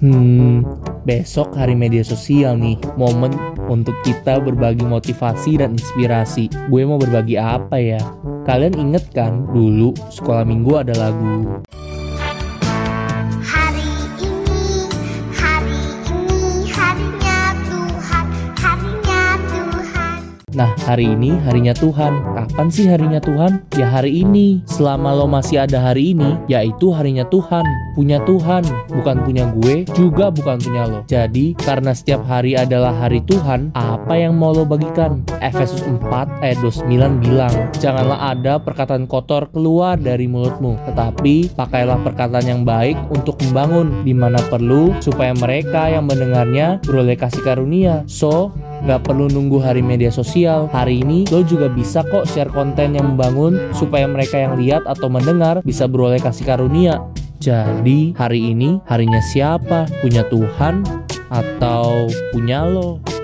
Hmm, besok hari media sosial nih, momen untuk kita berbagi motivasi dan inspirasi. Gue mau berbagi apa ya? Kalian inget kan dulu sekolah minggu ada lagu Nah, hari ini harinya Tuhan. Kapan sih harinya Tuhan? Ya hari ini. Selama lo masih ada hari ini, yaitu harinya Tuhan. Punya Tuhan, bukan punya gue, juga bukan punya lo. Jadi, karena setiap hari adalah hari Tuhan, apa yang mau lo bagikan? Efesus 4 ayat 29 bilang, Janganlah ada perkataan kotor keluar dari mulutmu, tetapi pakailah perkataan yang baik untuk membangun di mana perlu supaya mereka yang mendengarnya beroleh kasih karunia. So, Nggak perlu nunggu hari media sosial. Hari ini lo juga bisa kok share konten yang membangun supaya mereka yang lihat atau mendengar bisa beroleh kasih karunia. Jadi hari ini harinya siapa? Punya Tuhan atau punya lo?